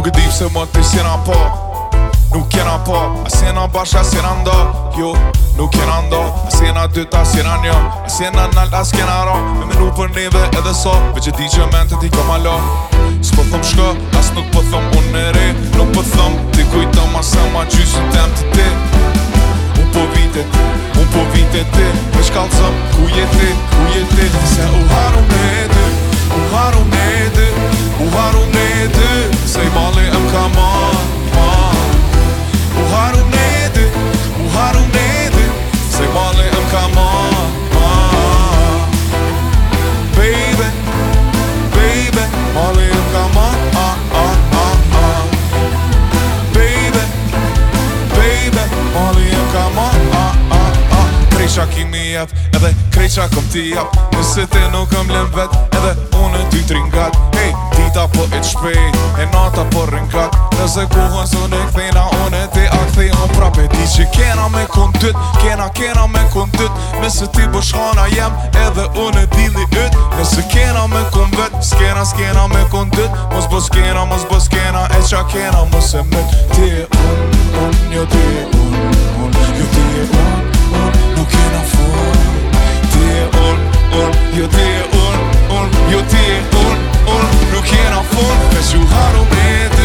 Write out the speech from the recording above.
Nuk gëdip po. po, se më të shkjena pa Nuk kjena pa A shkjena bashkja, shkjena nda Jo, nuk kjena nda A shkjena dyt, a shkjena njo A shkjena nal, a shkjena ra Më minu për neve edhe sa Veq e di që mentet ti kam ala S'për thëm shkë As nuk për po thëm unë e re Nuk për thëm Ti kujtëm asëm a gjysë të tem të ti Unë po vitë e ti Unë po vitë e ti Me shkaltësëm Ku je ti? Ku je ti? Se u haru me Come on ah, Baby, baby Oliu, come on ah, ah, Baby, baby Oliu, come on Kreqa ki mi jetë, edhe kreqa kom ti jetë Në sëte nuk em lën vetë, edhe unë ty të ringatë Shpej, E nata për po rinkat Nëse kuhën së në këthina Unë e ti akthi unë prape Di që kena me kondyt Kena kena me kondyt Me se ti bësh po shkana jem Edhe unë e dili yt Nëse kena me kondyt Skena skena me kondyt Mos bës po kena, mos bës kena E qa kena mos e mët Ti e unë unë Jo ti e unë unë Jo ti e unë unë Nuk kena fun Ti e unë unë Jo ti e unë unë Jo ti e unë unë Eu can't afford, cause you huddle me